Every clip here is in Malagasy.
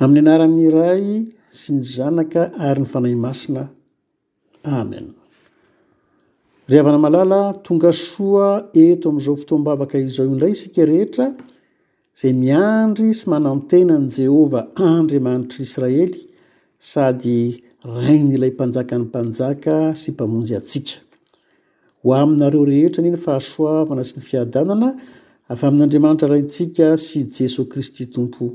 Amin'ny anaran'ny Ray sy ny Zanaka ary ny Fanahy Masina. Amen. Ry havana malala, tonga soa eto amin'izao fotoam-bavaka izao indray isika rehetra izay miandry sy manantena an'i Jehovah Andriamanitr'Israely sady Rain'ilay Mpanjakan'ny mpanjaka sy Mpamonjy antsika. Ho aminareo rehetra anie ny fahasoavana sy ny fiadanana avy amin'Andriamanitra Raintsika sy Jesoa Kristy Tompo.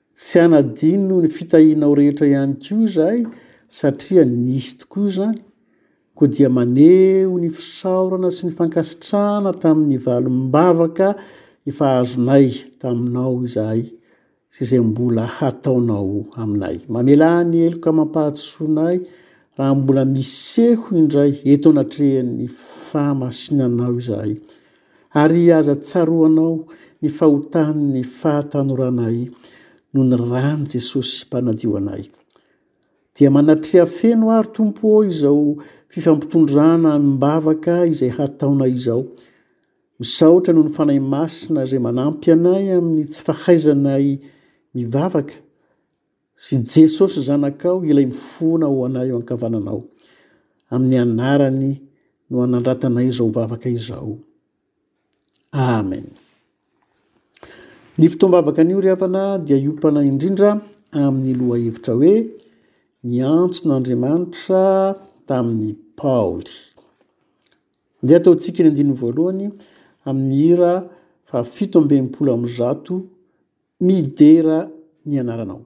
Tsy hanadino ny fitahianao rehetra ihany koa izahay satria nisy tokoa izany, koa dia maneho ny fisaorana sy ny fankasitrahana tamin'ny valim-bavaka efa azonay taminao izahay sy izay mbola hataonao aminay. Mamelà ny heloka amam-pahadisoana ahy raha mbola miseho indray eto anatrehan'ny fahamasinanao izahay. Ary aza tsaroanao ny fahotany ny fahatanoranay noho ny rany Jesosy mpanadio anay. Dia manatreha feno ary Tompo ô izao fifampitondrana amim-bavaka izay hataonay izao. Misaotra noho ny Fanahy Masina izay manampy anay amin'ny tsy fahaizanay mivavaka Sy Jesosy Zanakao ilay mifona ho anay eo ankavananao. Amin'ny anarany no anandratanay izao vavaka izao. Amen. Ny fotoam-bavakan'io ry havana dia hiompana indrindra amin'ny lohahevitra hoe niantso n'Andriamanitra tamin'ny Paoly. Dia ataontsika ny andininy voalohany amin'ny hira fahafito ambin'ny folo amin'ny zato Midera ny anaranao.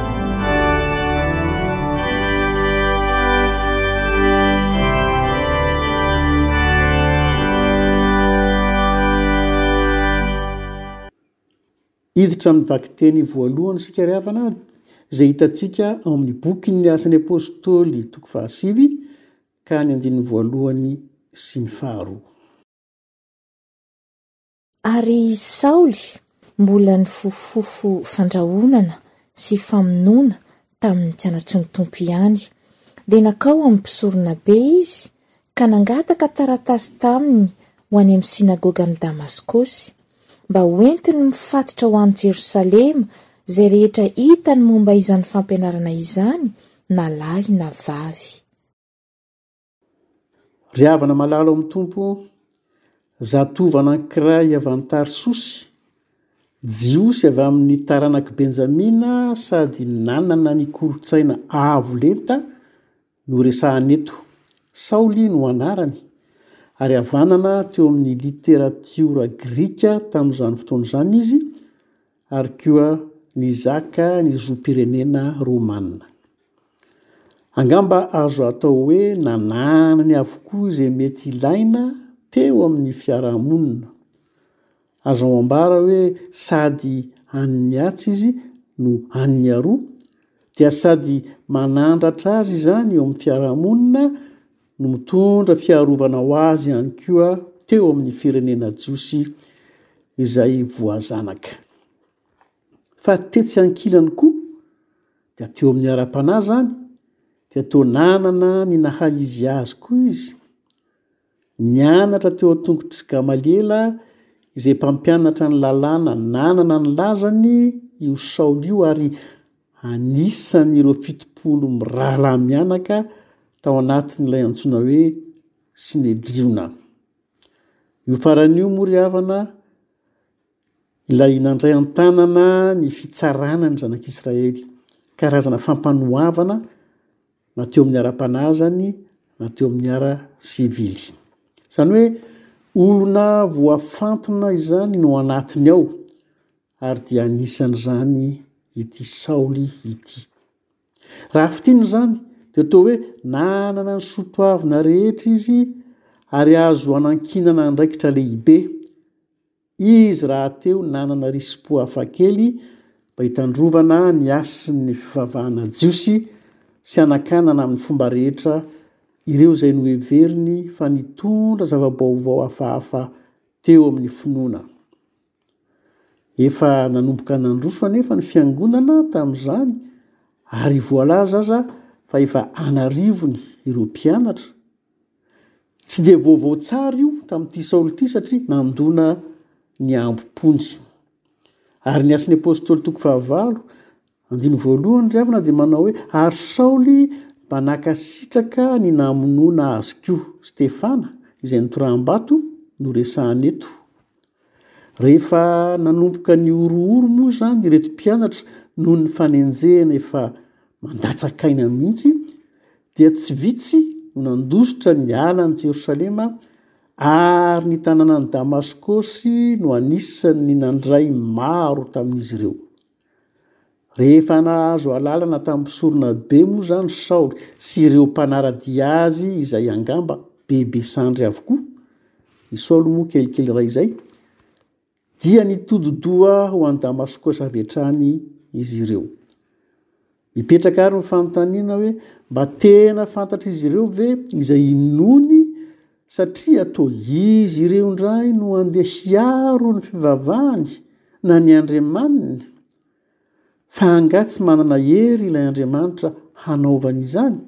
Hiditra amin'ny vakiteny voalohany isika ry havana izay hitantsika ao amin'ny bokin'ny asan'ny apostoly toko fahasivy ka ny andininy voalohany sy ny faharoa. Ary i Saoly mbola nifofofofo fandrahonana sy famonoana tamin' ny mpianatry ny Tompo ihany, dia nankao amin' ny mpisoronabe izy ka nangataka taratasy taminy ho any amin' ny synagoga amin' ny Damaskosy, mba hoentiny mifatotra ho any Jerosalema izay rehetra hitany momba izany fampianarana izany na lahy na vavy. Ry havana malala ao amin'ny Tompo, zatovo anankiray avy any Tarsosy, Jiosy avy amin'ny taranak'i Benjamina sady nanana ny kolontsaina avo lenta no resahana eto. Saoly no anarany ary havanana teo amin'ny literatiora grika tamin'izany fotoana izany izy, ary koa nizaka ny zom-pirenena Romana. Angamba azo atao hoe nananany avokoa izay mety ilaina teo amin'ny fiarahamonina. Azo ambara hoe sady an'ny atsy izy no an'ny aroa, dia sady manandratra azy izany eo amin'ny fiarahamonina no mitondra fiarovana ho azy ihany koa teo amin'ny firenena jiosy izay voazanaka. Fa tetsy ankilany koa, dia teo amin'ny ara-panahy izany, dia toa nanana ny naha izy azy koa izy. Nianatra teo an-tongotr'i Gamaliela izay mpampianatra ny lalàna nanana ny lazany io Saoly io ary Anisan' ireo fitopolo mirahalahy mianaka tao anatin' ilay antsoina hoe Synedriona. Io farany io moa ry havana ilay nandray an-tanana ny fitsarana ny Zanak' Israely. Karazana fampanoavana na teo amin' ny ara-panahy azany na teo amin' ny ara-sivily. Izany hoe olona voafantina izany no anatiny ao Ary dia anisan'izany ity Saoly ity. Raha fintinina izany, dia toa hoe nanana ny soa toavina rehetra izy ary azo anankinana andraikitra lehibe. Izy rahateo nanana risi-po hafakely mba hitandrovana ny hasin'ny fivavahana jiosy sy hanakanana amin'ny fomba rehetra ireo izay noheveriny fa nitondra zava-baovao hafahafa teo amin'ny finoana. Efa nanomboka nandroso anefa ny Fiangonana tamin'izany ary voalaza aza fa efa an'arivony ireo mpianatra. Tsy dia vaovao tsara io tamin'ity Saoly ity satria nandona ny ambom-pony. Ary ny Asan'ny Apôstôly toko fahavalo Andininy voalohany ry havana dia manao hoe, Ary Saoly mba nankasitraka ny namonoana azy koa. Stefana, izay notoraham-bato, no resahana eto. Rehefa nanomboka nihorohoro moa izany ireto mpianatra noho ny fanenjehana efa mandatsak'aina mihitsy, dia tsy vitsy no nandositra niala an'i Jerosalema ary ny tanànan'i Damaskosy no anisan'ny nandray maro tamin'izy ireo. Rehefa nahazo alalana tamin'ny mpisorona be moa izany Saoly sy ireo mpanara-dia azy izay angamba be be sandry avokoa, i Saoly moa kelikely iray izay, dia nitodi-doha ho any Damaskosa avy hatrany izy ireo. Mipetraka àry ny fanontaniana hoe mba tena fantatr'izy ireo ve izay inoany satria toa izy ireo indray no andeha hiaro ny fivavahany na ny Andriamaniny? Fa angaha tsy manana hery ilay Andriamanitra hanaovany izany?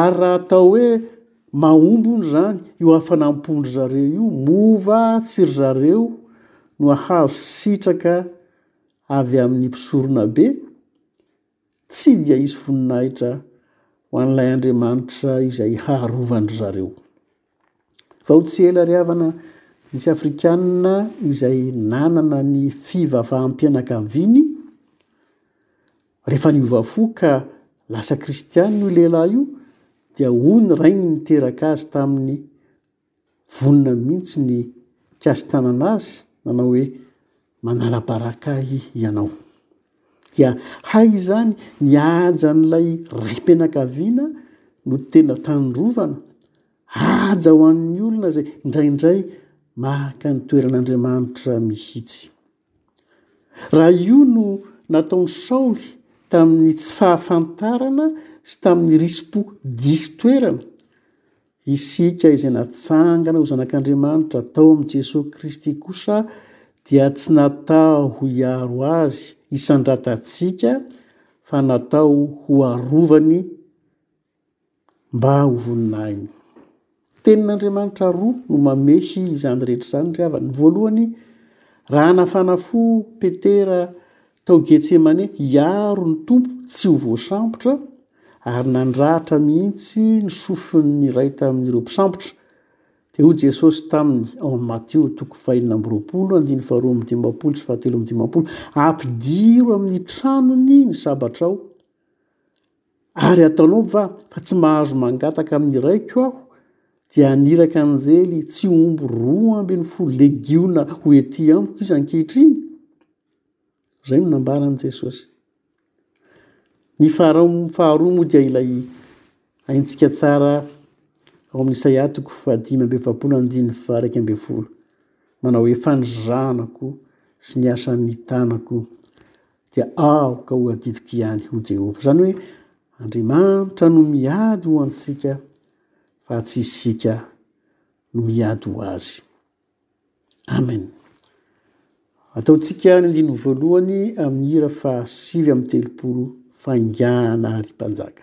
Ary raha atao hoe mahomby hono izany io hafanam-pon-dry zareo io, moa va tsy ry zareo no hahazo sitraka avy amin'ny mpisoronabe? Tsy dia hisy voninahitra ho an'ilay Andriamanitra izay haharovan-dry zareo. Vao tsy ela ry havana, nisy Afrikana izay nanana ny fivavaham-pianakaviany, rehefa niova fo ka lasa kristiana io lehilahy io, dia hoy ny rainy niteraka azy taminy, vonona mihitsy ny hikasi-tanana azy, nanao hoe, Manalabaraka ahy ianao. Dia hay izany ny hajan'ilay raim-pianakaviana no tena tandrovana, haja ho an'ny olona izay indraindray maka ny toeran'Andriamanitra mihitsy. Raha io no nataon'i Saoly tamin'ny tsy fahafantarana sy tamin'ny risi-po diso toerana, Isika izay natsangana ho zanak'Andriamanitra tao amin'i Jesoa Kristy kosa dia tsy natao ho hiaro azy hisandratantsika fa natao ho arovany mba ho voninahiny. Tenin'Andriamanitra roa no mamehy izany rehetra izany ry havana. Ny voalohany, raha hanafana fo Petera Tao Getsemane, hiaro ny Tompo tsy ho voasambotra, ary nandratra mihitsy ny sofin'ny iray tamin'ireo mpisambotra. Dia hoy Jesosy taminy, ao amin'ny Mateo toko fahenina amby roapolo, andininy faharoa amby dimampolo sy fahatelo amby dimampolo, Ampidiro amin'ny tranony ny sabatrao, ary ataonao va fa tsy mahazo mangataka amin'ny Raiko aho, dia haniraka anjely tsy omby roa ambin'ny folo legiona ho ety amiko izy ankehitriny? Izay no nambaran'i Jesosy. Ny faharoa moa dia ilay haintsika tsara ao amin'ny Isaia toko fahadimy amby efapolo andininy fahairaika amby folo. Manao hoe fanizranako sy ny asan'ny tanako dia aoka ho adidiko ihany ho Jehovah. Izany hoe Andriamanitra no miady ho antsika fa tsy isika no miady ho azy. Amen. Ataontsika ny andininy voalohany amin'ny hira fa sivy amin'ny telopolo faingana ary mpanjaka.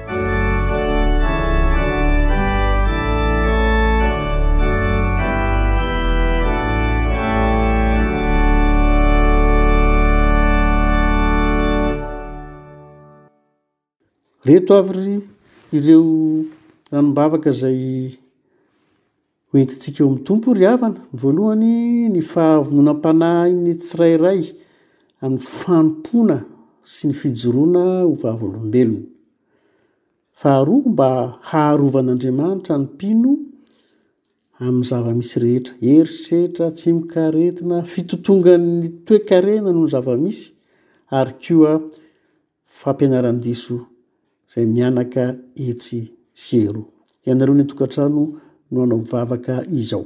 Reto avy ry ireo ranom-bavaka izay Ho entintsika eo amin'ny Tompo, ry havana, voalohany, ny fahavononam-panahin'ny tsirairay amin'ny fanompoana sy ny fijoroana ho vavolombelona. Faharoa, mba haharovan'Andriamanitra ny mpino amin'ny zava-misy rehetra, herisetra, tsimok'aretina, fitotongan'ny toekarena noho ny zava-misy, ary koa fampianaran-diso izay mianaka etsy sy eroa. Ianareo ny an-tokantrano no hanao vavaka izao.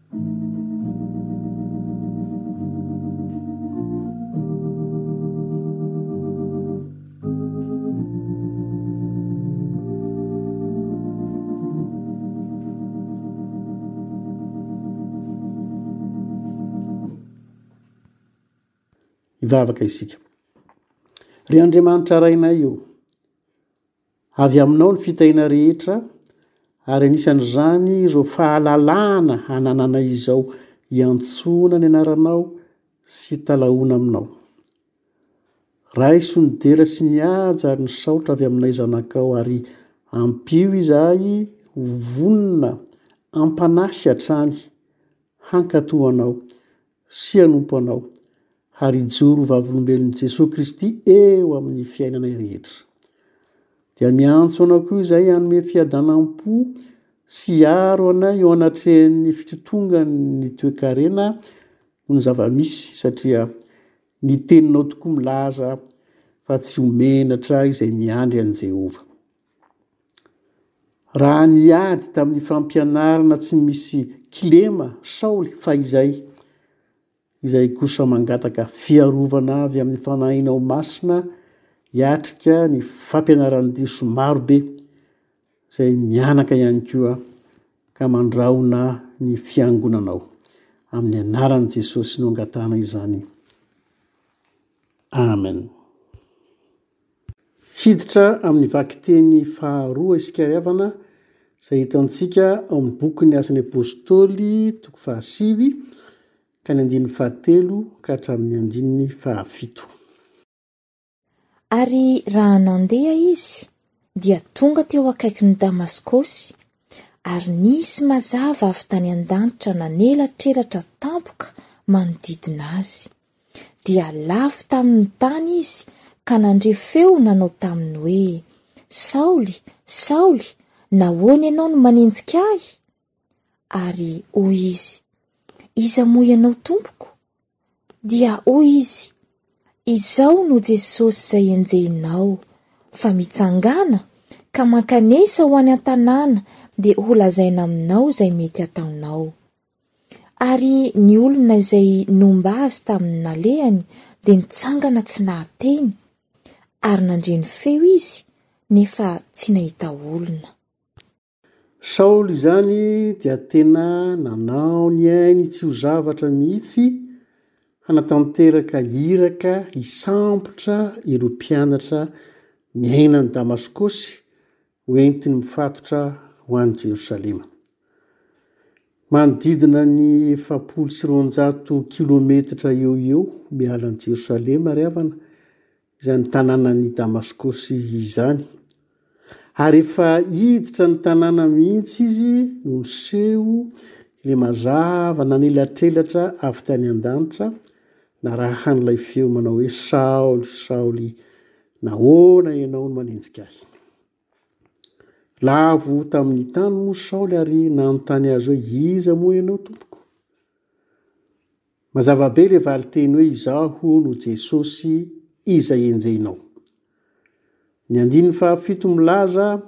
Hivavaka isika. Ry Andriamanitra Rainay o, Avy Aminao ny fitahiana rehetra, ary anisan'izany izao fahalalahana anananay izao hiantsoana ny Anaranao sy hitalahoana Aminao. Raiso ny dera sy ny haja ary ny saotra avy aminay zanakao, ary ampio izahay ho vonona hampanahy hatrany hankatò Anao, sy hanompo Anao, ary hijoro ho vavolombelon'i Jesoa Kristy eo amin'ny fiainanay rehetra. Dia miantso Anao koa izahay hanome fiadanam-po sy hiaro anay eo anatrehan'ny fitotongan'ny toekarena noho ny zava-misy, satria ny Teninao tokoa milaza fa tsy ho menatra izay miandry an'i Jehovah. Raha niady tamin'ny fampianarana tsy misy kilema Saoly fahizay, izay kosa mangataka fiarovana avy amin'ny fanahinao masina hiatrika ny fampianaran-diso marobe izay mianaka ihany koa ka mandrahona ny fiangonanao. Amin'ny anaran'i Jesosy no angatahana izany. Amen. Hiditra amin'ny vakiteny faharoa isikariavana izay hitantsika ao amin'ny bokin'ny Asan'ny Apostoly toko fahasivy ka ny andininy fahatelo ka hatramin'ny andininy fahafito. Ary raha nandeha izy, dia tonga teo akaikin'i Damaskosy, ary nisy mazava avy tany an-danitra nanelatrelatra tampoka manodidina azy. dia lavo tamin'ny tany izy ka nandre feo nanao taminy hoe, Saoly, Saoly, nahoana ianao no manenjika ahy? Ary hoy izy, Iza moa ianao tompoko? Dia hoy izy, Izao no Jesosy izay enjehinao, fa mitsangàna ka mankanesa ho any an-tanàna dia holazaina aminao izay mety hataonao. Ary ny olona izay nomba azy tamin'ny nalehany dia nitsangana tsy nahateny, ary nandre ny feo izy nefa tsy nahita olona. Saoly izany dia tena nanao ny ainy tsy ho zavatra mihitsy hanatanteraka iraka hisambotra ireo mpianatra miaina any Damaskosy ho entiny mifatotra ho any Jerosalema. Manodidina ny efapolo sy roanjato kilometatra eo ho eo miala an'i Jerosalema ry havana izany tanànan'i Damaskosy izany, ary efa hiditra ny tanàna mihitsy izy no niseho ilay mazava nanelatrelatra avy tany an-danitra, narahan'ilay feo manao hoe Saoly, Saoly, Nahoana ianao no manenjika ahy? Lavo tamin'ny tany moa Saoly ary nanontany azy hoe, Iza moa ianao, tompoko? Mazava be ilay valin-teny hoe Izaho no Jesosy izay enjehinao. Ny andininy fahafito milaza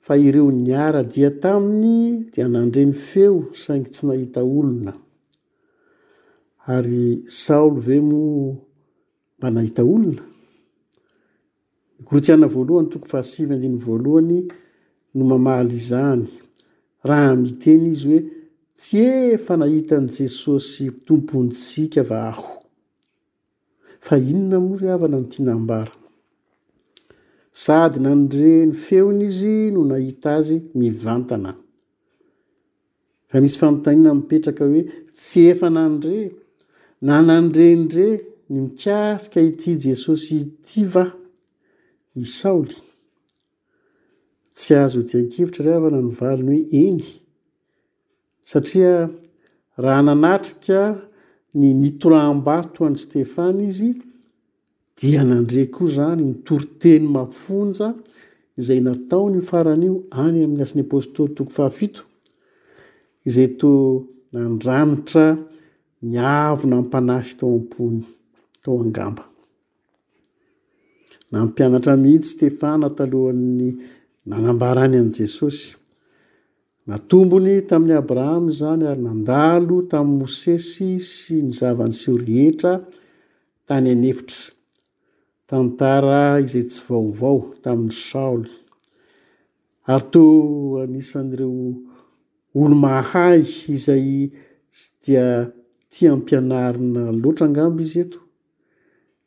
fa ireo niara-dia taminy dia nandre ny feo saingy tsy nahita olona. Ary Saoly ve moa Mba nahita olona? Ny Korintiana voalohany toko fahasivy andininy voalohany no mamaly izany, raha miteny izy hoe tsy efa nahita an'i Jesosy Tompontsika va aho? Fa inona moa ry havana no tiana ambara? Sady nandre ny feony izy no nahita azy mivantana. Fa misy fanontaniana mipetraka hoe tsy efa nandre na nandrendre ny mikasika ity Jesosy ity va i Saoly? Tsy azo odian-kevitra ry havana ny valiny hoe eny, satria raha nanatrika ny nitoraham-bato an'i Stefana izy, Dia nandre koa izany ny toriteny mafonja izay nataony io farany io any amin'ny Asan'ny Apostoly toko fahafito, izay toa nandranitra ny avo nampanahy tao am-pony tao angamba. Nampianatra mihitsy Stefana talohan'ny nanambarany an'i Jesosy. Natombony tamin'i Abrahama izany ary nandalo tamin'i Mosesy sy ny zava-niseho rehetra Tany an'efitra. Tantara izay tsy vaovao tamin'i Saoly, ary toa anisan'ireo olo-mahay izay tsy dia tia ampianarina loatra angamba izy eto,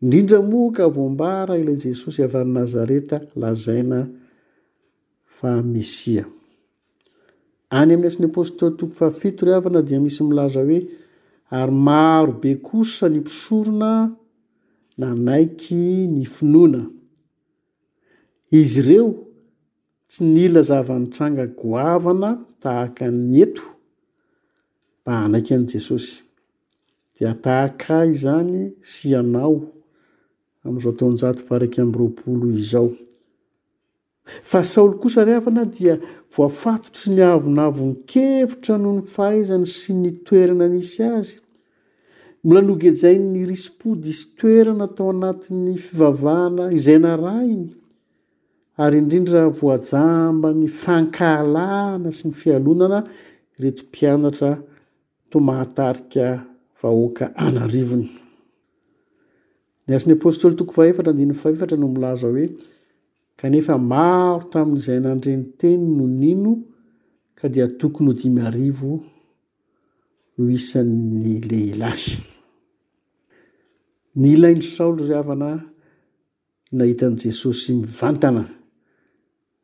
indrindra moa ka voambara ilay Jesosy avy any Nazareta lazaina fa Mesia. Any amin'ny Asan'ny Apôstôly toko fahafito ry havana dia misy milaza hoe, Ary maro be kosa ny mpisorona nanaiky ny finoana. Izy ireo tsy nila zava-nitranga goavana tahaka ny eto mba hanaiky an'i Jesosy. Dia tahaka izany sy ianao amin'izao taonjato faha iraika amby roapolo izao. Fa Saoly kosa ry havana dia voafatotry ny avonavon-kevitra noho ny fahaizany sy ny toerana nisy azy. Mbola nogejainy nirisi-po diso toerana tao anatin'ny fivavahana izay narahiny, ary indrindra voajamban'ny fankahalana sy ny fialonana ireto mpianatra toa mahatarika vahoaka an'arivony. Ny Asan'ny Apostoly toko fahaefatra andininy fahefatra no milaza hoe, Kanefa maro tamin'izay nandre ny teny no nino ka dia tokony ho dimy arivo no isan'ny lehilahy. Nilain'i Saoly ry havana ny nahita an'i Jesosy mivantana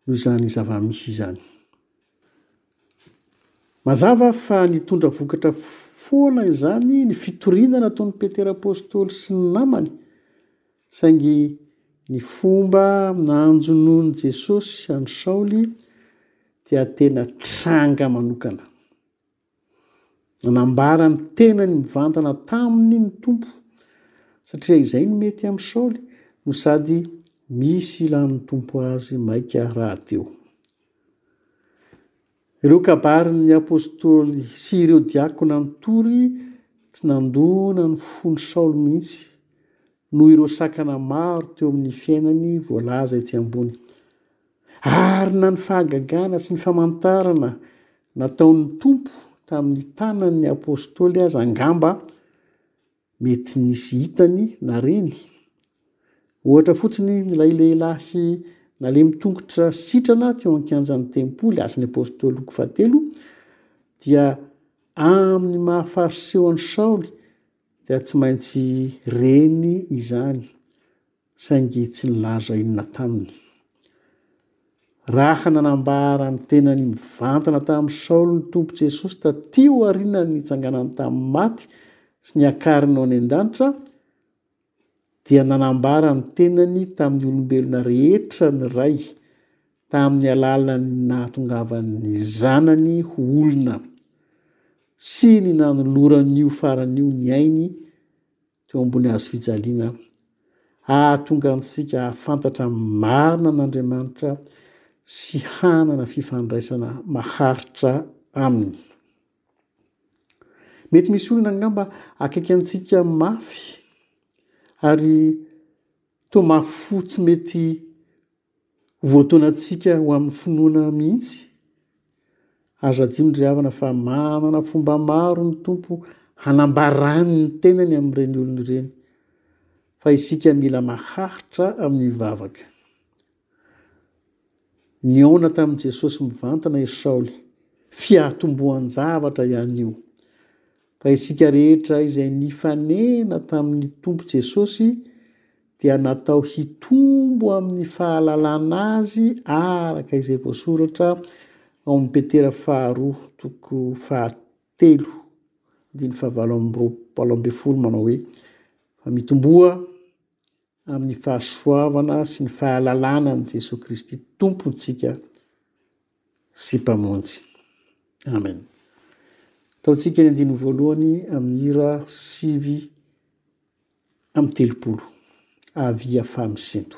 noho izany zava-misy izany. Mazava fa nitondra vokatra foana izany ny fitoriana nataon'i Petera Apostoly sy ny namany Saingy ny fomba nanjonoan'i Jesosy an'i Saoly dia tena tranga manokana. Nanambara ny tenany mivantana taminy ny Tompo, satria izay no mety amin'i Saoly no sady misy ilan'ny Tompo azy maika rahateo. Ireo kabarin'ny apostoly sy ireo diakona nitory tsy nandona ny fon'i Saoly mihitsy noho ireo sakana maro teo amin'ny fiainany voalaza etsy ambony. Ary na ny fahagagana sy ny famantarana nataon'ny Tompo tamin'ny tanan'ny apostoly aza angamba Mety nisy hitany na reny. Ohatra fotsiny ilay lehilahy nalemy tongotra sitrana teo an-kianjan'ny tempoly, Asan'ny Apôstôly Luka fahatelo, dia amin'ny maha Fariseo an'i Saoly dia tsy maintsy reny izany. saingy tsy nilaza inona taminy. Raha nanambara ny tenany mivantana tamin'i Saoly ny Tompo Jesosy taty aorianan'ny nitsanganany tamin'ny maty sy niakariny ho any an-danitra, dia nanambara ny tenany tamin'ny olombelona rehetra ny Ray tamin'ny alalan'ny nahatongavan'ny Zanany ho olona sy ny nanolorany io farany io ny ainy teo ambony hazo fijaliana hahatonga antsika hahafantatra ny marina an'Andriamanitra sy hanana fifandraisana maharitra aminy. Mety misy olona angamba akaiky antsika mafy ary toa mahafotsy mety Voataonantsika ho amin'ny finoana mihitsy. Azo adino ry havana fa manana fomba maro ny Tompo hanambarany ny tenany amin'ireny olona ireny. Fa isika mila maharitra amin'ny vavaka. Nihaona tamin'i Jesosy mivantana i Saoly. Fiatombohan-javatra ihany io. Fa isika rehetra izay nifanena tamin'ny Tompo Jesosy dia natao hitombo amin'ny fahalalana Azy araka izay voasoratra ao amin'ny Petera faharoa toko fahatelo andininy fahavalo amby roa- valo ambin'ny folo manao hoe, Fa mitomboa amin'ny fahasoavana sy ny fahalalana an'i Jesoa Kristy Tompontsika sy Mpamonjy. Amen. Ataontsika ny andininy voalohany amin'ny hira sivy amin'ny telopolo. Avia famisinto.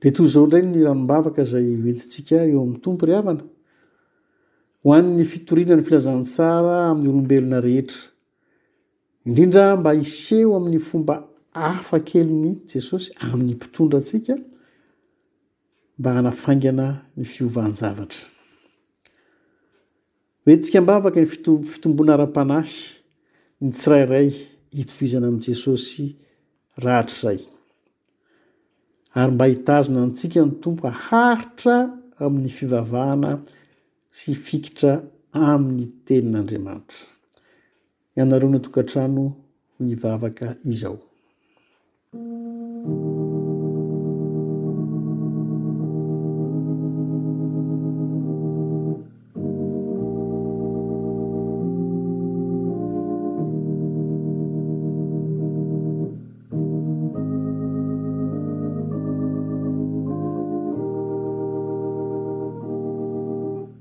Dia toy izao indray ny ranom-bavaka izay hoentintsika eo amin'ny Tompo ry havana, ho an'ny fitoriana ny filazantsara amin'ny olombelona rehetra, indrindra mba hiseho amin'ny fomba hafa kely ny Jesosy amin'ny mpitondra antsika mba hanafaingana ny fiovan-javatra. Hoentintsika am-bavaka ny fitomboana ara-panahy ny tsirairay hitovizana amin'i Jesosy rahatrizay, ary mba hitazona antsika ny Tompo haharitra amin'ny fivavahana sy hifikitra amin'ny Tenin'Andriamanitra. Ianareo no tokantrano ho hivavaka izao.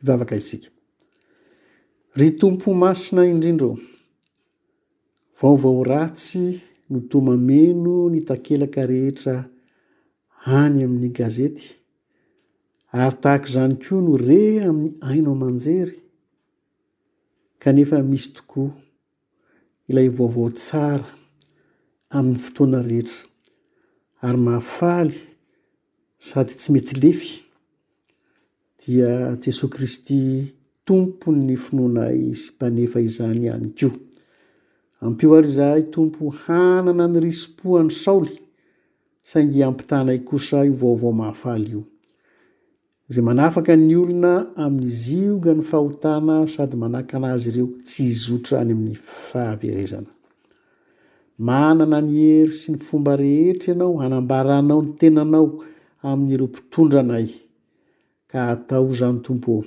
Hivavaka isika. Ry Tompo Masina indrindra ô, Vaovao ratsy no toa mameno ny takelaka rehetra any amin'ny gazety, ary tahaka izany koa no re amin'ny haino aman-jery, kanefa misy tokoa ilay vaovao tsara amin'ny fotoana rehetra, ary mahafaly sady tsy mety lefy, dia Jesoa Kristy Tompon'ny finoanay sy Mpanefa izany ihany koa. Ampio àry izahay, Tompo, hanana ny risi-po an'i Saoly, saingy ampitànay kosa io vaovao mahafaly io. Izay manafaka ny olona amin'ny ziogan'ny fahotana sady manakana azy ireo tsy hizotra any amin'ny fahaverezana. Manana ny hery sy ny fomba rehetra ianao hanambaranao ny tenanao amin'ireo mpitondra anay, ka ataovy izany Tompo ô,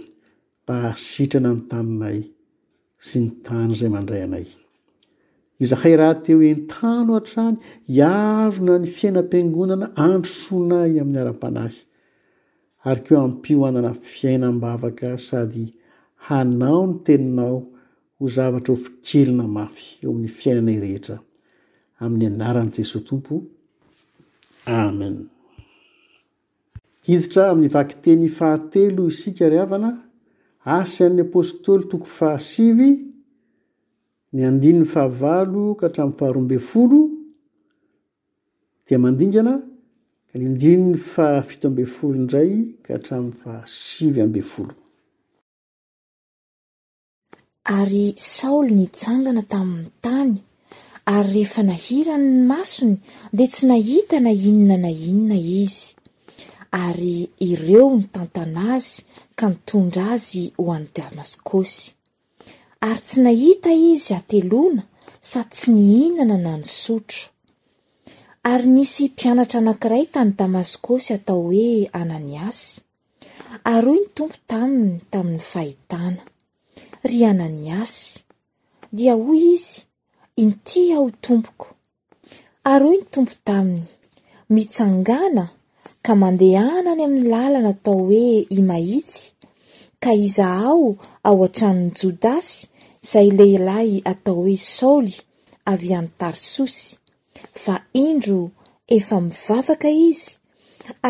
mba hahasitrana ny taninay. sy ny tany izay mandray anay. Izahay rahateo entano hatrany hiarona ny fiainam-piangonana androsoanay amin'ny ara-panahy, ary koa ampio hanana fiainam-bavaka sady hanao ny teninao ho zavatra ho fikelina mafy eo amin'ny fiainanay rehetra. Amin'ny anaran'i Jesoa Tompo. Amen. Hiditra amin'ny vakiteny fahatelo isika ry havana, Asa an'ny Apostoly toko fahasivy, ny andininy fahavalo ka hatramin'ny faharoa ambin'ny folo dia mandingana, ka ny andininy fahafito ambin'ny folo indray ka hatramin'ny fahasivy ambin'ny folo. Ary Saoly nitsangana tamin'ny tany, ary rehefa nahirany ny masony dia tsy nahita na inona na inona izy. Ary ireo nitantana azy ka nitondra azy ho any Damaskosy. Ary tsy nahita izy hateloana sady tsy nihinana na nisotro. Ary nisy mpianatra anankiray tany Damaskosy atao hoe Ananiasy. Ary hoy ny Tompo taminy tamin'ny fahitana, Ry Ananiasy, dia hoy izy, Inty aho Tompoko. Ary hoy ny Tompo taminy, Mitsangàna ka mandehana any amin'ny lalana atao hoe Imahitsy, ka izaho ao an-tranon'i Jodasy izay lehilahy atao hoe Saoly avy any Tarsosy. fa indro efa mivavaka izy,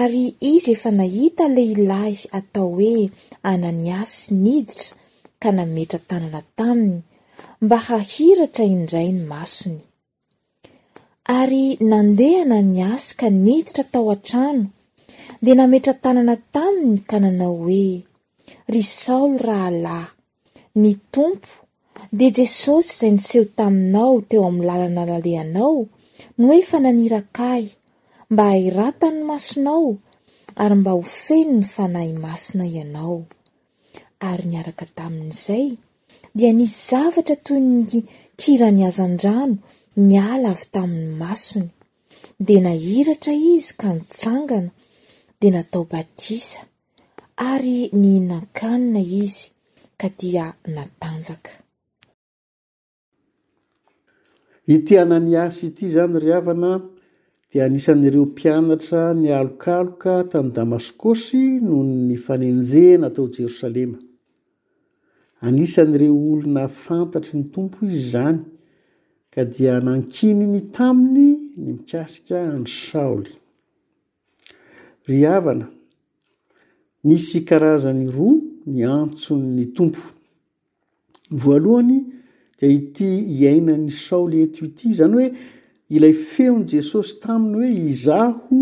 ary izy efa nahita lehilahy atao hoe Ananiasy niditra ka nametra-tanana taminy mba hahiratra indray ny masony. Ary nandeha Ananiasy ka niditra tao an-trano, dia nametra-tanana taminy ka nanao hoe, Ry Saoly rahalahy, ny Tompo, dia Jesosy izay niseho taminao teo amin'ny lalana nalehanao no efa naniraka ahy mba hahiratan' ny masonao ary mba ho feno ny Fanahy Masina ianao. Ary niaraka tamin'izay dia nisy zavatra toy ny kiran'ny hazandrano niala avy tamin'ny masony, dia nahiratra izy ka nitsangana, dia natao batisa. ary nihinan-kanina izy ka dia natanjaka. Ity Ananiasy ity izany ry havana dia anisan'ireo mpianatra nialokaloka tany Damaskosy noho ny fanenjehana tao Jerosalema. Anisan'ireo olona fantatry ny Tompo izy izany ka dia nankininy taminy ny mikasika an'i Saoly. Ry havana, misy karazany roa ny antson'ny Tompo. Ny voalohany dia ity iainan'i Saoly eto ity, izany hoe ilay feon'i Jesosy taminy hoe izaho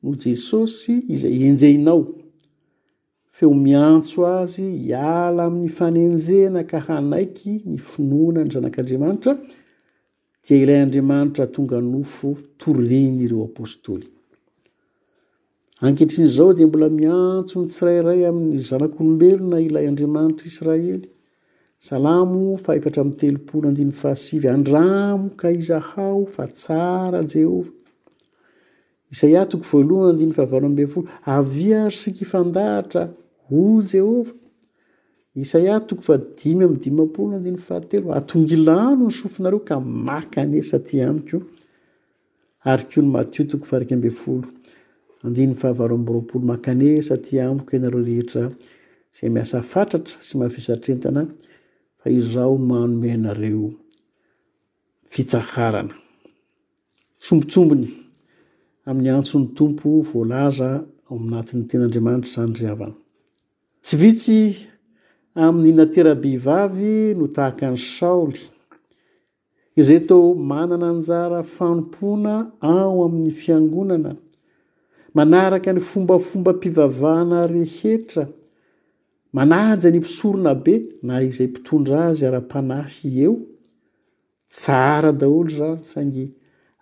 no Jesosy izay enjehinao. Feo miantso azy hiala amin'ny fanenjehana ka hanaiky ny finoana ny Zanak'Andriamanitra, dia ilay Andriamanitra tonga nofo torian'ireo apostoly. Ankehitriny izao dia mbola miantso ny tsirairay amin'ny zanak'olombelona ilay Andriamanitra Israely. Salamo fahefatra amin'ny telopolo andiny fahasivy, andramo ka izahao fa tsara Jehovah. Isaia toko voalohany andininy fahavalo ambin'ny folo, Avia ary sika hifandahatra, hoy Jehovah. Isaia toko fahadimy amby dimampolo andininy fahatelo, Atongilano ny sofinareo ka maka an'esa aty amiko. Ary koa ny Matio toko fahairaka ambin'ny folo andininy fahavalo amby roapolo, Maka an'esa aty amiko ianareo rehetra izay miasa fatratra sy mafisa trentana, fa izaho no manome anareo. fitsaharana. Sombintsombiny amin'ny antson'ny Tompo voalaza ao anatin'ny Tenin'Andriamanitra izany ry havana. Tsy vitsy amin'ny natera-bihivavy no tahaka an'i Saoly, izay toa manana anjara fanompoana ao amin'ny Fiangonana, manaraka ny fombafombam-pivavahana rehetra, Manaja ny mpisorona be na izay mpitondra azy ara-panahy eo, tsara daholo izany saingy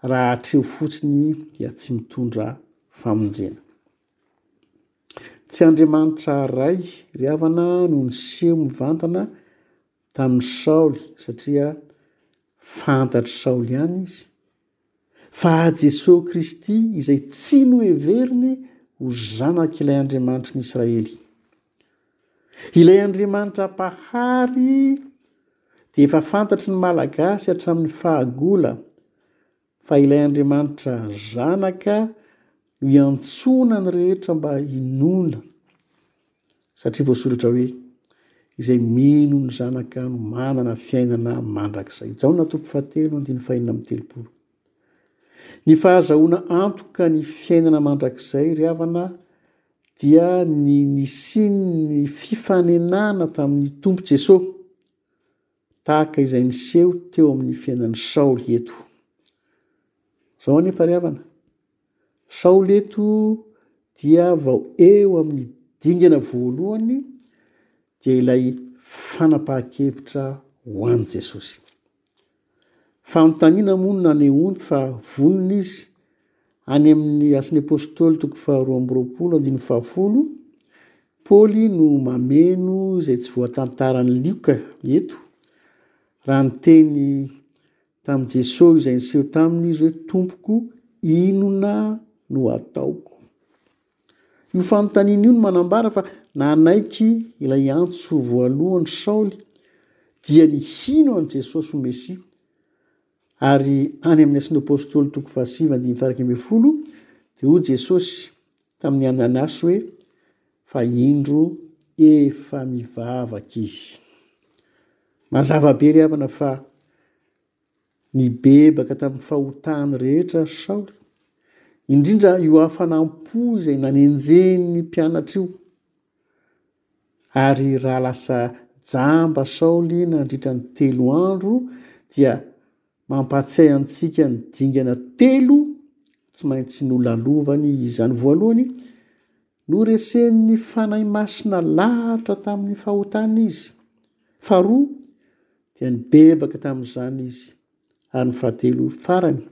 raha hatreo fotsiny dia tsy mitondra famonjena. Tsy Andriamanitra Ray ry havana no niseho mivantana tamin'i Saoly satria fantatr'i Saoly ihany izy fa Jesosy Kristy izay tsy noheveriny ho zanak'ilay Andriamanitry ny Israely. Ilay Andriamanitra Mpahary dia efa fantatry ny Malagasy hatramin'ny fahagola fa ilay Andriamanitra zanaka no iantsoana ny rehetra mba hinoana. Satria voasoratra hoe, Izay mino ny Zanaka no manana fiainana mandrakizay. Jaona toko fahatelo andininy fahenina amby telopolo. Ny fahazahoana antoka ny fiainana mandrakizay, ry havana, dia ny nisian'ny fifanenana tamin'ny Tompo Jesoa. Tahaka izay niseho teo amin'ny fiainan'i Saoly eto. Izao anefa ry havana, Saoly eto dia vao eo amin'ny dingana voalohany dia ilay fanapahan-kevitra ho an'i Jesosy. Fanontaniana moa no nanehoany fa vonona izy Any amin'ny Asan'ny Apôstôly toko faharoa amby roapolo andininy fahafolo, Paoly no mameno izay tsy voatantaran'i Lioka eto, raha niteny tamin'i Jesosy izay niseho taminy izy hoe Tompoko, inona no ataoko? Io fanontaniana io no manambara fa nanaiky ilay antso voalohany Saoly dia ny hino an'i Jesosy ho Mesia. Ary any amin'ny Asin'ny Apostoly toko fahasivy andininy faharaika ambin'ny folo dia hoy Jesosy tamin'i Ananasy hoe fa indro efa mivavaka izy. Mazava be ry havana fa nibebaka tamin'ny fahotany rehetra ry Saoly, indrindra io hafanam-po izay nanenjehin'ny mpianatra io Ary raha lasa jamba Saoly nandritra ny telo andro dia mampahatsiahy antsika ny dingana telo tsy maintsy nolalovany izany. Voalohany, noresen'ny Fanahy Masina lahatra tamin'ny fahotany izy. Faharoa, dia nibebaka tamin'izany izy. Ary ny fahatelo farany,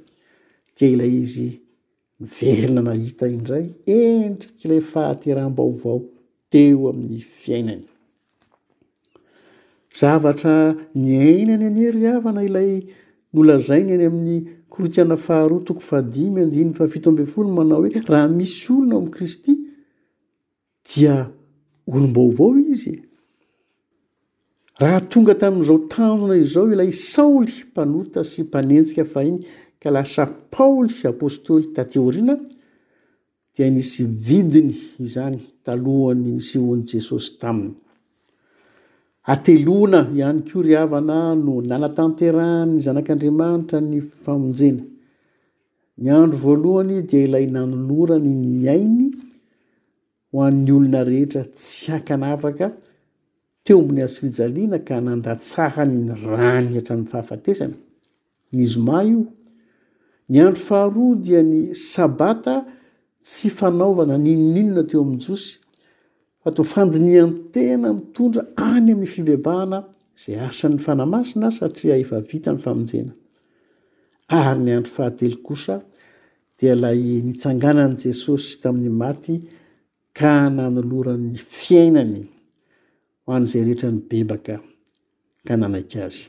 dia ilay izy Niverina nahita indray endrik'ilay fahateraham-baovao teo amin'ny fiainany. Zavatra niainany anie ry havana ilay nolazainy any amin'ny Korintiana faharoa toko fahadimy andininy fahafito ambin'ny folo manao hoe raha misy olona ao amin'i Kristy Dia olom-baovao izy e! Raha tonga tamin'izao tanjona izao ilay Saoly mpanota sy mpanenjika fahiny ka lasa Paoly apostoly taty aoriana, dia nisy vidiny izany talohan'ny nisehoan'i Jesosy taminy. Ateloana ihany koa ry havana no nanatanterahany ny Zanak'Andriamanitra ny famonjena. Ny andro voalohany dia ilay nanolorany ny ainy ho an'ny olona rehetra tsy ankanavaka teo amin'ny hazofijaliana ka nandatsahany ny rany hatramin'ny fahafatesany. Ny zoma io. Ny andro faharoa dia ny sabata tsy fanaovana n'inon'inona teo amin'ny Jiosy. Fa toa fandinihan-tena mitondra any amin'ny fibebahana izay asan'ny Fanahy Masina satria efa vita ny famonjena. Ary ny andro fahatelo kosa dia ilay nitsanganan'i Jesosy tamin'ny maty ka nanoloran'ny fiainany ho an'izay rehetra nibebaka ka nanaiky azy.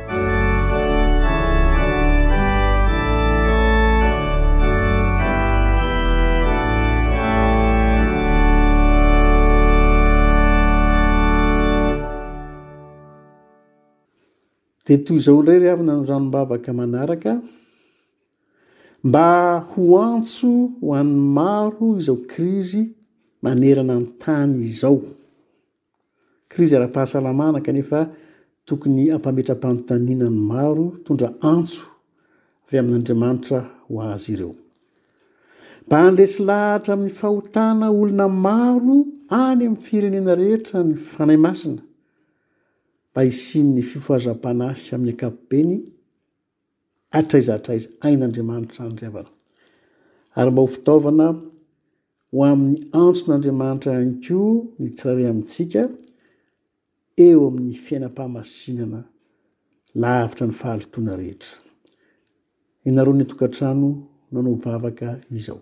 dia toy izao indray ry havana ny ranom-bavaka manaraka mba ho antso ho an'ny maro izao krizy manerana ny tany izao Krizy ara-pahasalamana kanefa tokony hampametra-panontaniana ny maro hitondra antso avy amin'Andriamanitra ho azy ireo. Mba handresy lahatra amin'ny fahotana olona maro any amin'ny firenena rehetra ny Fanahy Masina, mba hisian'ny fifohazam-panahy amin'ny ankapobeny hatraiza hatraiza ain'Andriamanitra andry havana, ary mba ho fitaovana ho amin'ny antson'Andriamanitra ihany koa ny tsirairay amintsika eo amin'ny fiainam-pahamasinana lavitra ny fahalotoana rehetra. Ny naroan'ny tokantrano nanao vavaka izao.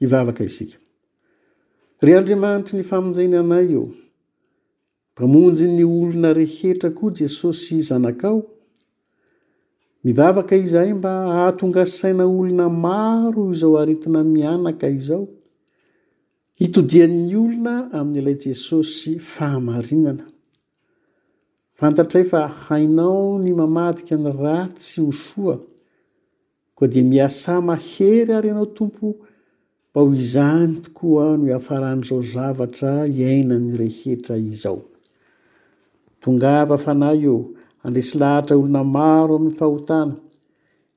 Hivavaka isika. Ry Andriamanitry ny famonjena anay ô, Mpamonjy ny olona rehetra koa Jesosy zanakao. Mivavaka izahay mba hahatonga saina olona maro izao aretina mianaka izao. Hitodian'ny olona amin'ilay Jesosy fahamarinana. Fantatray fa hainao ny mamadika ny ratsy ho soa. Koa dia miasà mahery ary ianao Tompo mba ho izany tokoa no hiafaran'izao zavatra iainan'ny rehetra izao. Tongava Fanahy ô, handresy lahatra olona maro amin'ny fahotana,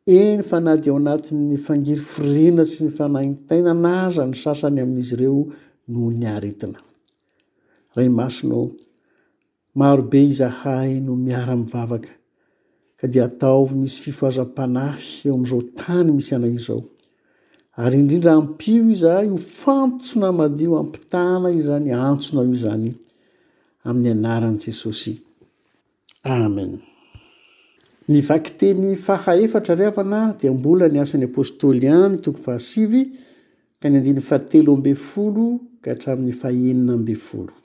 eny fa na dia ao anatin'ny fangirifiriana sy ny fanaintainana aza ny sasany amin'izy ireo noho ny aretina. Ray Masina ô, Maro be izahay no miara-mivavaka ka dia ataovy misy fifohazam-panahy eo amin'izao tany misy anay izao. Ary indrindra ampio izahay ho fantsona madio hampitana izany antsonao izany amin'ny anaran'i Jesosy. Amen. Ny vakiteny fahaefatra ry havana dia mbola ny asan'ny apostoly ihany toko fahasivy ka ny andininy fahatelo ambin'ny folo ka hatramin'ny fahenina ambin'ny folo.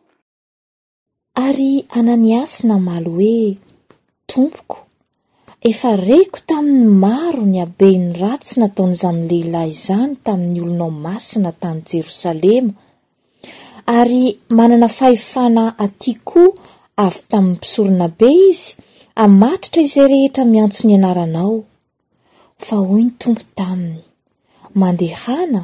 Ary Ananiasy namaly hoe, Tompoko, efa reko tamin'ny maro ny haben'ny ratsy nataon'izany lehilahy izany tamin'ny olonao masina tany Jerosalema, ary manana fahefana aty koa avy tamin'ny mpisoronabe izy hamatotra izay rehetra miantso ny anaranao. Fa hoy ny Tompo taminy, Mandehana,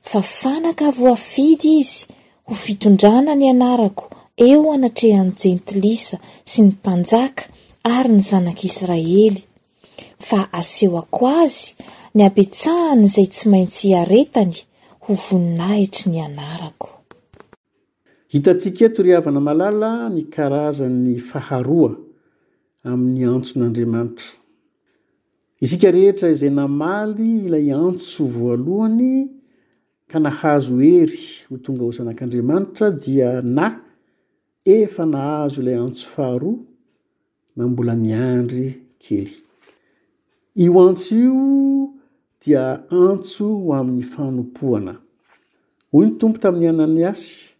fa fanaka voafidy izy ho fitondrana ny anarako eo anatrehan'ny Jentilisa sy ny mpanjaka ary ny zanak'Israely, fa asehoko azy ny habetsahan'izay tsy maintsy hiaretany ho voninahitry ny anarako. Hitantsika eto ry havana malala ny karazan'ny faharoa amin'ny antson'Andriamanitra. Isika rehetra izay namaly ilay antso voalohany ka nahazo hery ho tonga ho zanak'Andriamanitra dia na efa nahazo ilay antso faharoa na mbola miandry kely. Io antso io dia antso ho amin'ny fanompoana. Hoy ny Tompo tamin'i Ananiasy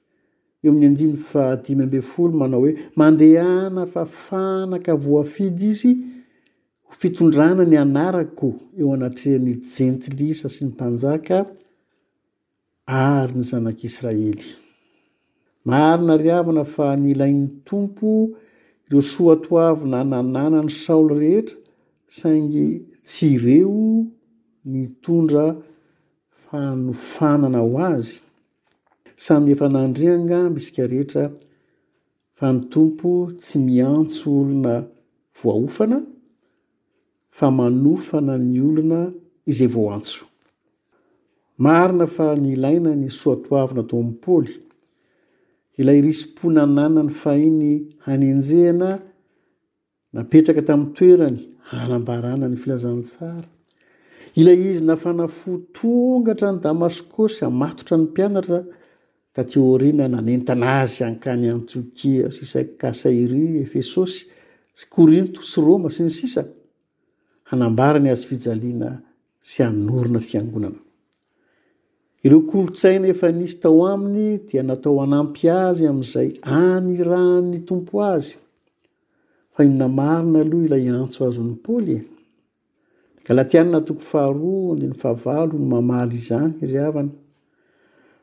eo amin'ny andininy fahadimy ambin'ny folo manao hoe mandehana fa fanaka voafidy izy ho fitondrana ny anarako eo anatrehan'ny jentilisa sy ny mpanjaka Ary ny zanak'Israely. Marina ry havana fa nilain'ny Tompo ireo soatoavina nananan'i Saoly rehetra saingy tsy ireo nitondra fanofanana ho azy. Samy efa nandre angamba isika rehetra fa ny Tompo tsy miantso olona voaofana fa manofana ny olona izay vao antso. Marina fa nilaina ny soatoavina tao amin'i Paoly, ilay risi-po nananany fahiny hanenjehana napetraka tamin'ny toerany hanambarana ny filazantsara, ilay izy nafana fo tonga hatrany Damaskosy hamatotra ny mpianatra Taty aoriana, nanentana azy hankany Antiokia sy Kasairia, Efesosy sy Korinto sy Roma, sy ny sisa Hanambara ny hazofijaliana sy hanorina fiangonana. Ireo kolontsaina efa nisy tao aminy dia natao hanampy azy amin'izay anirahan'ny Tompo azy. Fa inona marina aloha ilay antso azon'i Paoly e? Galatiana toko faharoa andininy fahavalo no mamaly izany ry havana.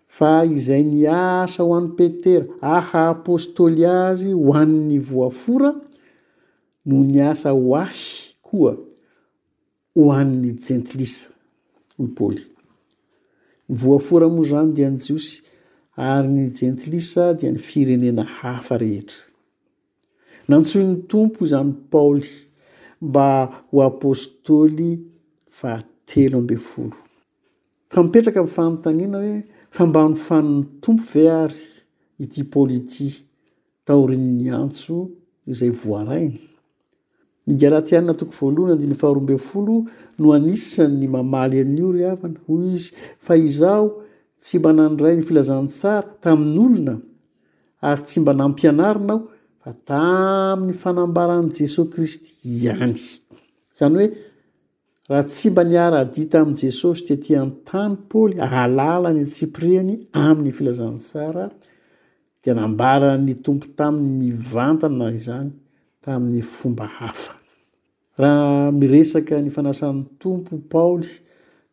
Fa izay niasa ho an'i Petera aha-apôstôly azy ho an'ny voafora no niasa ho ahy koa ho an'ny jentilisa, hoy Paoly. Ny voafora moa izany dia ny Jiosy ary ny jentilisa dia ny firenena hafa rehetra. Nantsoin'ny Tompo izany Paoly mba ho apostoly fahatelo ambin'ny folo. Fa mipetraka ny fanontaniana hoe fa mba nofanin'ny Tompo ve ary ity Paoly ity taorian'ny antso izay voarainy? Ny Galatiana toko voalohany andininy faharoa ambin'ny folo no anisan'ny mamaly an'io ry havana. Hoy izy, Fa izaho tsy mba nandray ny filazantsara tamin'olona ary tsy mba nampianarina aho fa tamin'ny fanambaran'i Jesoa Kristy ihany. Izany hoe, Raha tsy mba niara-dia tamin'i Jesosy tetỳ an-tany Paoly hahalala ny antsipiriany amin'ny filazan'ny tsara, dia nambaran'ny Tompo taminy mivantana izany tamin'ny fomba hafa. Raha miresaka ny fanasan'ny Tompo Paoly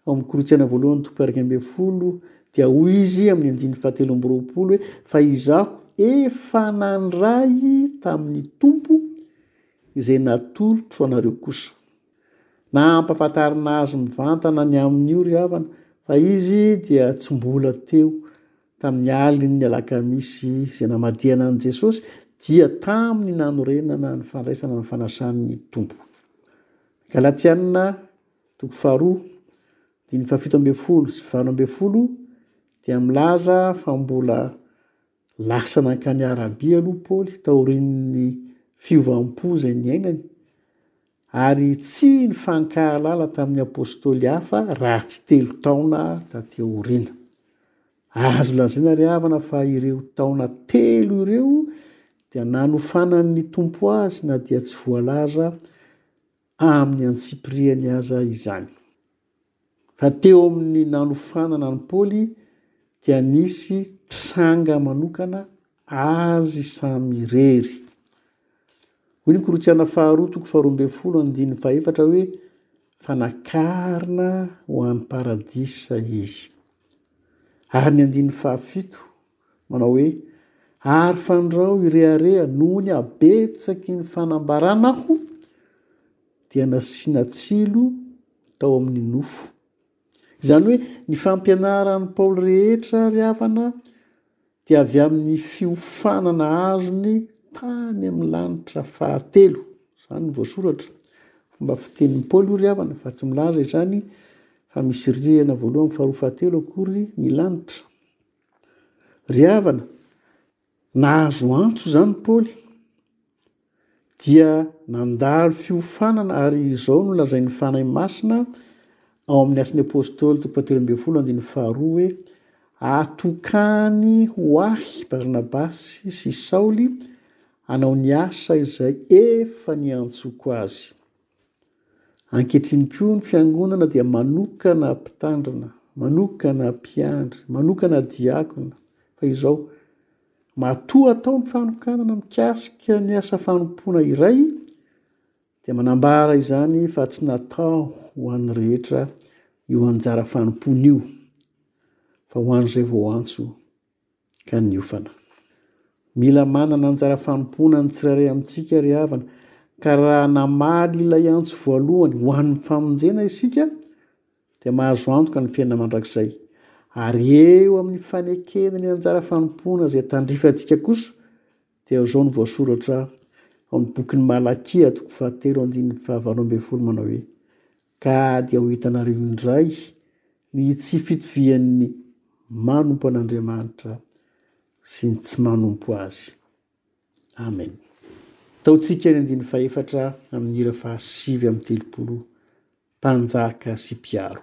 ao amin'ny Korintiana voalohany toko fahairaika ambin'ny folo, dia hoy izy amin'ny andininy fahatelo amby roapolo hoe, Fa izaho efa nandray tamin'ny Tompo izay natolotro anareo kosa. Na ampafantarina azy mivantana ny amin'io ry havana fa izy dia tsy mbola teo tamin'ny alin'ny alakamisy izay namadihana an'i Jesosy dia tamin'ny nanorenana ny fandraisana ny fanasan'ny Tompo. Galatiana toko faharoa diny fahafito ambin'ny folo sy valo ambin'ny folo dia milaza fa mbola Lasa nankany Arabia aloha Paoly taorian'ny fiovam-po izay niainany, ary tsy nifankahalala tamin'ny apostoly hafa raha tsy telo taona tatỳ aoriana. Azo lazaina ry havana fa ireo taona telo ireo dia nanofanan'ny Tompo azy na dia tsy voalaza amin'ny antsipiriany aza izany. Fa teo amin'ny nanofanana an'i Paoly dia nisy tranga manokana azy samy irery. Hoy ny Korintiana faharoa toko faharoa ambin'ny folo andininy fahefatra hoe fa nakarina ho any paradisa izy. Ary ny andininy fahafito Manao hoe, Ary fandrao hirehareha noho ny habetsaky ny fanambarana aho, dia nasiana tsilo tao amin'ny nofo. Izany hoe ny fampianaran'i Paoly rehetra ry havana dia avy amin'ny fiofanana azony tany amin'ny lanitra fahatelo. Izany voasoratra. Fomba fitenin'i Paoly io ry havana fa tsy milaza izany fa misy rihana voalohany, faharoa, fahatelo akory ny lanitra. Ry havana, nahazo antso izany Paoly, dia nandalo fiofanana ary izao no lazain'ny Fanahy Masina ao amin'ny Asan'ny Apôstôly toko fahatelo ambin'ny folo andininy faharoa hoe, Atokany ho ahy Barnabasy sy Saoly hanao ny asa izay efa niantsoako azy. Ankehitriny koa ny fiangonana dia manokana mpitandrina, manokana mpiandry, manokana diakona. Fa izao, matoa atao ny fanokanana mikasika ny asa fanompoana iray dia manambara izany fa tsy natao ho an'ny rehetra io anjara fanompoana io fa ho an'izay vao antso ka niofana. Mila manana anjara fanompoana ny tsirairay amintsika ry havana, ka raha namaly ilay antso voalohany ho an'ny famonjena isika, dia mahazo antoka ny fiainana mandrakizay. Ary eo amin'ny fanekena ny anjara fanompoana izay tandrifantsika kosa, Dia izao no voasoratra ao amin'ny bokin'i Malakia, toko fahatelo, andininy fahavalo ambin'ny folo, manao hoe, Ka dia ho hitanareo indray ny tsy fitovian'ny manompo an'Andriamanitra sy ny tsy manompo azy. Amen. Taontsika ny andininy fahefatra amin'ny hira fahasivy amin'ny telopolo Mpanjaka sy mpiaro.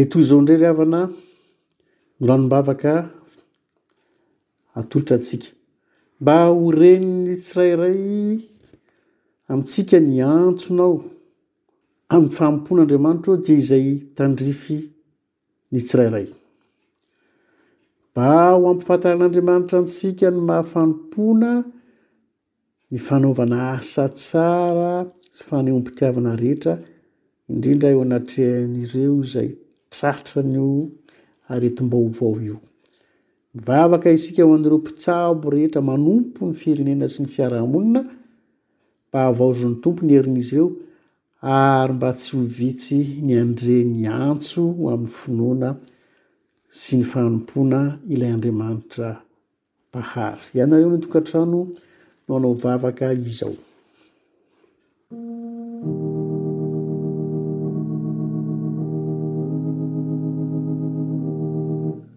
Dia toy izao indray ry havana no ranom-bavaka atolotra antsika. Mba ho ren'ny tsirairay amintsika ny antsonao. Amin'ny fahampoan' Andriamanitro dia izay tandrify ny tsirairay. Mba ho ampifantaran' Andriamanitra antsika ny maha fanompoana ny fanaovana asa tsara sy fanehoam-pitiavana rehetra, indrindra eo anatrehan'ireo izay tratran'io aretim-baovao io. Mivavaka isika ho an'ireo mpitsabo rehetra manompo ny firenena sy ny fiarahamonina, mba hahavaozin'ny Tompo ny herin'izy ireo ary mba tsy ho vitsy ny handre ny antso ho amin'ny finoana sy ny fanompoana ilay Andriamanitra Mpahary. Ianareo ny tokantrano no hanao vavaka izao.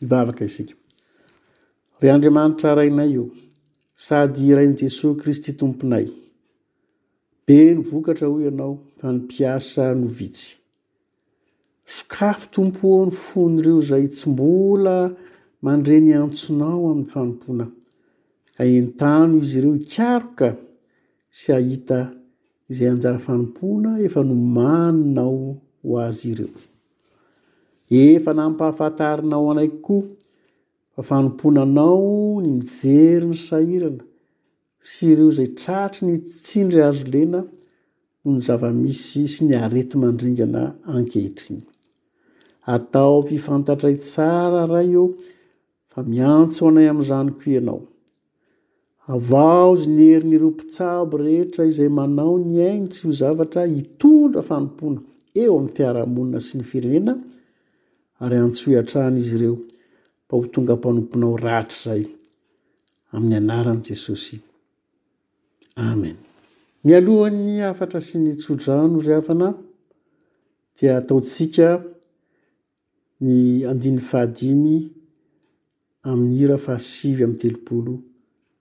Hivavaka isika. Ry Andriamanitra Rainay o, sady Rain'i Jesoa Kristy Tomponay, be ny vokatra hoy ianao fa ny mpiasa no vitsy. Sokafy Tompo ô ny fon'ireo izay tsy mbola mandre ny antsonao amin'ny fanompoana, ka entano izy ireo hikaroka sy hahita izay anjara fanompoana efa nomaninao ho azy ireo. Efa nampahafantarinao anay koa fa fanompoana anao ny mijery ny sahirana sy ireo izay tratry ny tsindry hazo lena noho ny zava-misy sy ny areti-mandringana ankehitriny. Ataovy fantatray tsara Ray ô fa miantso anay amin'izany koa Ianao. Havaozy ny herin'ireo mpitsabo rehetra izay manao ny ainy tsy ho zavatra hitondra fanompoana eo amin'ny fiarahamonina sy ny firenena ary antsoy hatrany izy ireo mba ho tonga mpanomponao rahatrizay amin'ny anaran'i Jesosy. Amen. Mialohan'ny hafatra sy ny tsodrano ry havana dia ataontsika ny andininy fahadimy amin'ny hira fahasivy amin'ny telopolo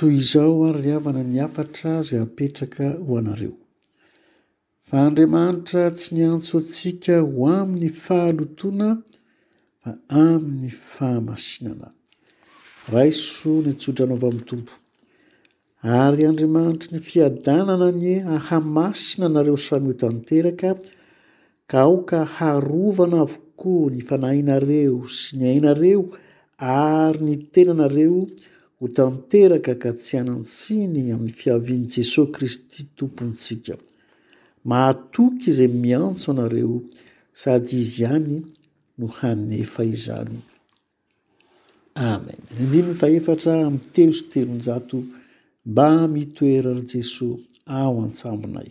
Toy izao ary ry havana ny hafatra izay apetraka ho anareo. Fa Andriamanitra tsy niantso antsika ho amin'ny fahalotoana fa amin'ny fahamasinana. Raiso ny tsodranao avy amin'ny Tompo. Ary Andriamanitry ny fiadanana anie hahamasina anareo samy ho tanteraka ka aoka harovana avokoa ny fanahinareo sy ny ainareo ary ny tenanareo Ho tanteraka ka tsy hanan-tsiny amin'ny fiavian'i Jesoa Kristy Tompontsika. Mahatoky izay miantso anareo sady Izy ihany no hanefa izany. Amen. Ny andininy fahefatra amin'ny telo sy telonjato Mba mitoera ry Jesoa ao an-tsambonay.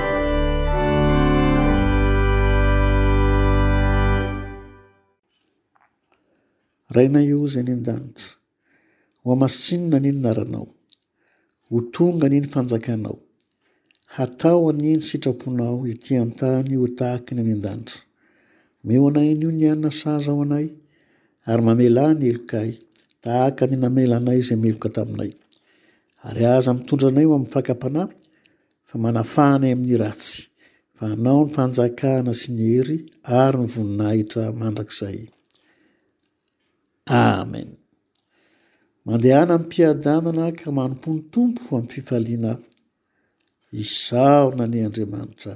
Rainay o izay any an-danitra, hohamasinina anie ny naranao, ho tonga anie ny fanjakanao, hatao anie ny sitraponao ety an-tany ho tahaka ny any an-danitra. Omeo anay anio ny hanina sahaza ho anay, ary mamelà ny helokay tahaka ny namelanay izay meloka taminay. Ary aza mitondra anay ho amin'ny fakam-panahy fa manafahana ahy amin'ny ratsy, fa anao ny fanjakana sy ny hery ary ny voninahitra mandrakizay. Amen. Mandehana amim-piadanana ka manompo ny Tompo amin'ny fifaliana. Isaorana ny Andriamanitra.